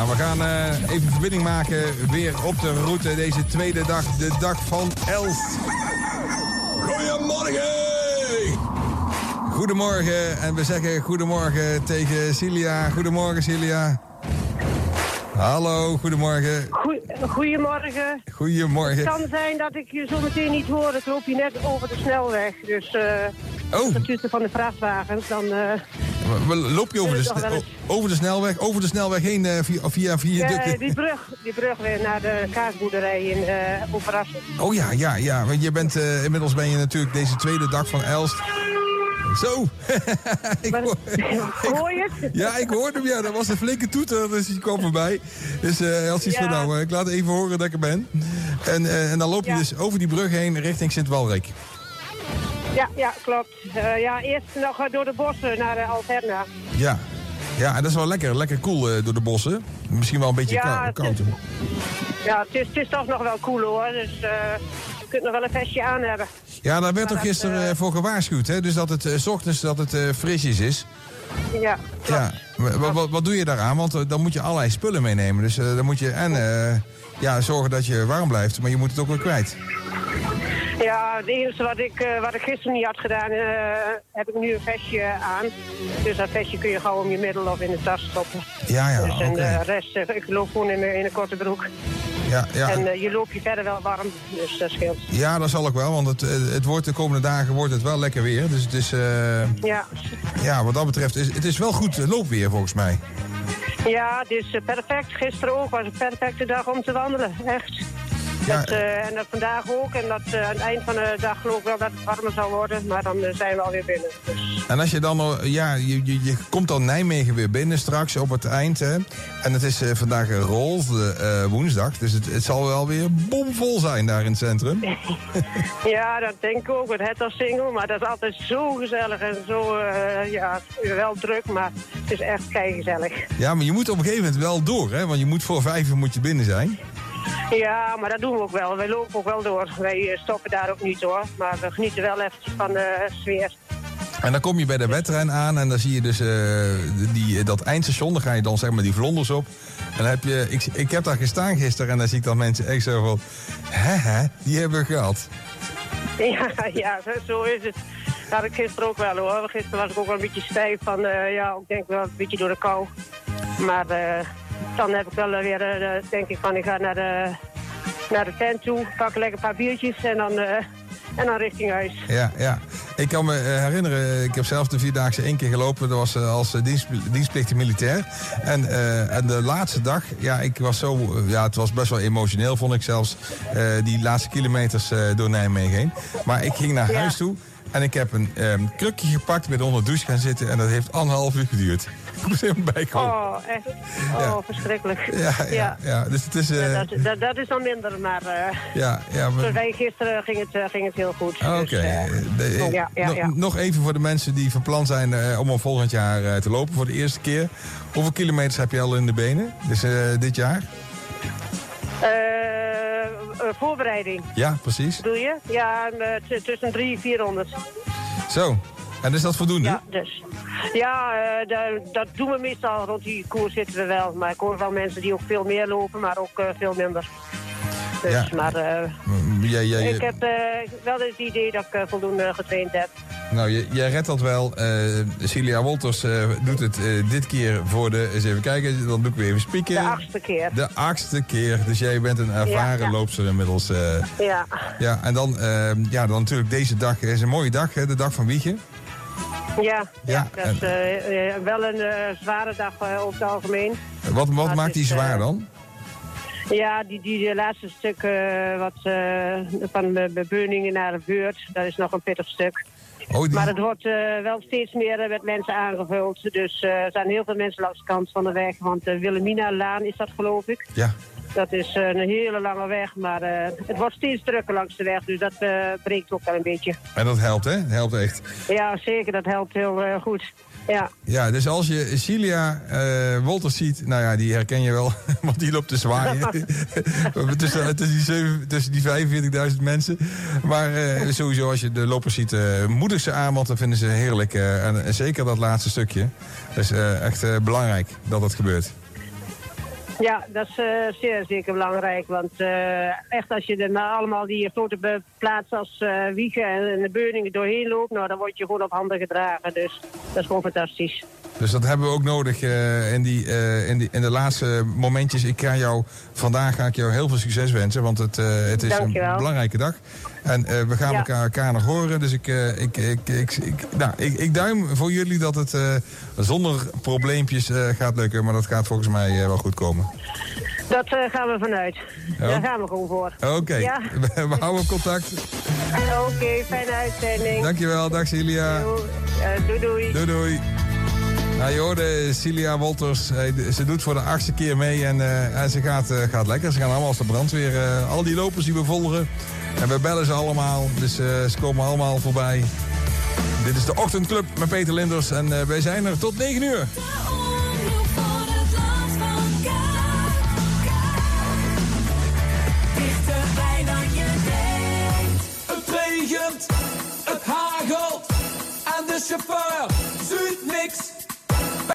Nou, we gaan uh, even verbinding maken weer op de route deze tweede dag, de dag van Elst. Goedemorgen! Goedemorgen en we zeggen goedemorgen tegen Cilia. Goedemorgen Cilia. Hallo, goedemorgen. goedemorgen. Goedemorgen. Het kan zijn dat ik je zo meteen niet hoor. Ik loop hier net over de snelweg. Dus uh, oh. tussen van de vrachtwagens, dan... Uh, Loop je over de, over de snelweg, over de snelweg heen uh, via, via, via ja, die brug, die brug weer naar de kaasboerderij in uh. Oh ja, ja, ja. Want je bent, uh, inmiddels ben je natuurlijk deze tweede dag van Elst. Zo. ik hoor, hoor je het? Ja, ik hoorde hem. Ja, dat was een flinke toeter, dus die kwam voorbij. Dus uh, als iets ja. van nou, ik laat even horen dat ik er ben. En, uh, en dan loop je ja. dus over die brug heen richting Sint-Walrik. Ja, ja, klopt. Uh, ja, eerst nog door de bossen naar uh, Alterna. Ja. ja, en dat is wel lekker, lekker cool uh, door de bossen. Misschien wel een beetje ja, koud. Het is, ja, het is, het is toch nog wel cool hoor. Dus je kunt nog wel een vestje aan hebben. Ja, daar werd toch gisteren voor gewaarschuwd, hè? Dus dat het s ochtends dat het frisjes is. Ja, ja. Wat, wat, wat, doe je daaraan? Want dan moet je allerlei spullen meenemen. Dus dan moet je en ja, zorgen dat je warm blijft, maar je moet het ook weer kwijt. Ja, het enige wat ik, uh, wat ik gisteren niet had gedaan, uh, heb ik nu een vestje aan. Dus dat vestje kun je gewoon om je middel of in de tas stoppen. Ja, ja, dus, En okay. de rest, uh, ik loop gewoon in, in een korte broek. Ja, ja. En je loopt je verder wel warm, dus dat scheelt. Ja, dat zal ik wel, want het, het wordt de komende dagen wordt het wel lekker weer. Dus het is, ja. ja, wat dat betreft, is, het is wel goed loopweer volgens mij. Ja, het is perfect. Gisteren ook was een perfecte dag om te wandelen, echt. Ja. Dat, uh, en dat vandaag ook. En dat uh, aan het eind van de dag geloof ik wel dat het warmer zal worden. Maar dan uh, zijn we alweer binnen. Dus. En als je dan, ja, je, je, je, komt dan Nijmegen weer binnen straks op het eind. Hè? En het is vandaag rol, woensdag. Dus het, het, zal wel weer bomvol zijn daar in het centrum. ja, dat denk ik ook. Met het als single. Maar dat is altijd zo gezellig en zo, ja, wel druk. Maar het is echt kei gezellig. Ja, maar je moet op een gegeven moment wel door, hè? Want je moet voor vijf uur moet je binnen zijn. Ja, maar dat doen we ook wel. Wij lopen ook wel door. Wij stoppen daar ook niet hoor. Maar we genieten wel even van de sfeer. En dan kom je bij de wedren aan en dan zie je dus uh, die, dat eindstation. Dan ga je dan zeg maar die vlonders op. En dan heb je, ik, ik heb daar gestaan gisteren en dan zie ik dan mensen echt zo van... Hè, hè, die hebben we gehad. Ja, ja, zo is het. Dat had ik gisteren ook wel hoor. Gisteren was ik ook wel een beetje stijf van, uh, ja, ik denk wel een beetje door de kou. Maar uh, dan heb ik wel weer, uh, denk ik van, ik ga naar de, naar de tent toe, pak lekker een paar biertjes en dan, uh, en dan richting huis. Ja, ja. Ik kan me herinneren, ik heb zelf de Vierdaagse één keer gelopen. Dat was als dienst, dienstplichtig militair. En, en de laatste dag, ja, ik was zo, ja, het was best wel emotioneel vond ik zelfs. die laatste kilometers door Nijmegen heen. Maar ik ging naar ja. huis toe. En ik heb een um, krukje gepakt, met onder de douche gaan zitten en dat heeft anderhalf uur geduurd. Ik moest helemaal bijkomen. Oh, echt? Oh, ja. verschrikkelijk. Ja, ja, ja, ja. Dus het is... Uh... Ja, dat, dat, dat, is dan minder, maar... Uh, ja, ja, maar... Gisteren ging het, uh, ging het heel goed. Oké. Okay. Dus, uh, ja, ja, ja. Nog even voor de mensen die van plan zijn om al volgend jaar te lopen voor de eerste keer. Hoeveel kilometers heb je al in de benen dus, dit jaar? Uh, voorbereiding. Ja, precies. Doe je? Ja, tussen 3 en 400. Zo. En is dat voldoende? Ja, dus. Ja, uh, dat, doen we meestal. Rond die koers zitten we wel. Maar ik hoor wel mensen die ook veel meer lopen, maar ook uh, veel minder. Dus, ja. maar ja, ja, ik heb wel het idee dat ik voldoende getraind heb. Nou, jij redt dat wel. Cilia Wolters doet het dit keer voor de... Eens even kijken, dan doe ik weer even spieken. De achtste keer. De achtste keer. Dus jij bent een ervaren ja, ja. loopster inmiddels. ja. Ja, en dan, ja, dan natuurlijk deze dag. is een mooie dag, hè, de dag van Wiegen. Ja, ja, dat is uh, wel een uh, zware dag uh, over het algemeen. Wat, wat maakt die zwaar dan? Ja, die, die laatste stuk wat, van de Beuningen naar de buurt, dat is nog een pittig stuk. Oh, die... Maar het wordt wel steeds meer met mensen aangevuld. Dus er zijn heel veel mensen langs de kant van de weg. Want de Wilhelmina-laan is dat geloof ik. Ja. Dat is uh, een hele lange weg, maar uh, het wordt steeds drukker langs de weg. Dus dat uh, breekt ook wel een beetje. En dat helpt, hè? Dat helpt echt. Ja, zeker. Dat helpt heel goed. Ja. ja, dus als je Cilia Wolters ziet, nou ja, die herken je wel, want die loopt te zwaaien. tussen, tussen, die, tussen die 45.000 mensen. Maar sowieso, als je de lopers ziet, moedig ze aan, want dan vinden ze heerlijk. en zeker dat laatste stukje. Dat is echt belangrijk dat dat gebeurt. Ja, dat is uh, zeer zeker belangrijk. Want uh, echt als je er nou allemaal die grote plaatsen als uh, Wiegen en de Beuningen doorheen loopt... Nou, dan word je gewoon op handen gedragen. Dus dat is gewoon fantastisch. Dus dat hebben we ook nodig uh, in, die, uh, in, die, in de laatste momentjes. Ik ga jou, vandaag ga ik jou heel veel succes wensen, want het, uh, het is een belangrijke dag. En we gaan ja. elkaar, elkaar nog horen. Dus ik, ik, ik, ik, ik, nou, ik, ik duim voor jullie dat het zonder probleempjes gaat lukken. Maar dat gaat volgens mij wel goed komen. Dat gaan we vanuit. Oh. Daar gaan we gewoon voor. Oké, okay. ja. we, we, houden contact. Oké, okay, fijne uitzending. Dankjewel, dag Celia. doei doei. Doei doei. Nou, je hoorde Cilia Wolters. Ze doet voor de achtste keer mee en, en ze gaat, uh, gaat lekker. Ze gaan allemaal als de brandweer. Uh, al die lopers die we volgen. En we bellen ze allemaal. Dus ze komen allemaal voorbij. Dit is de Ochtendclub met Peter Linders. En wij zijn er tot 9 uur.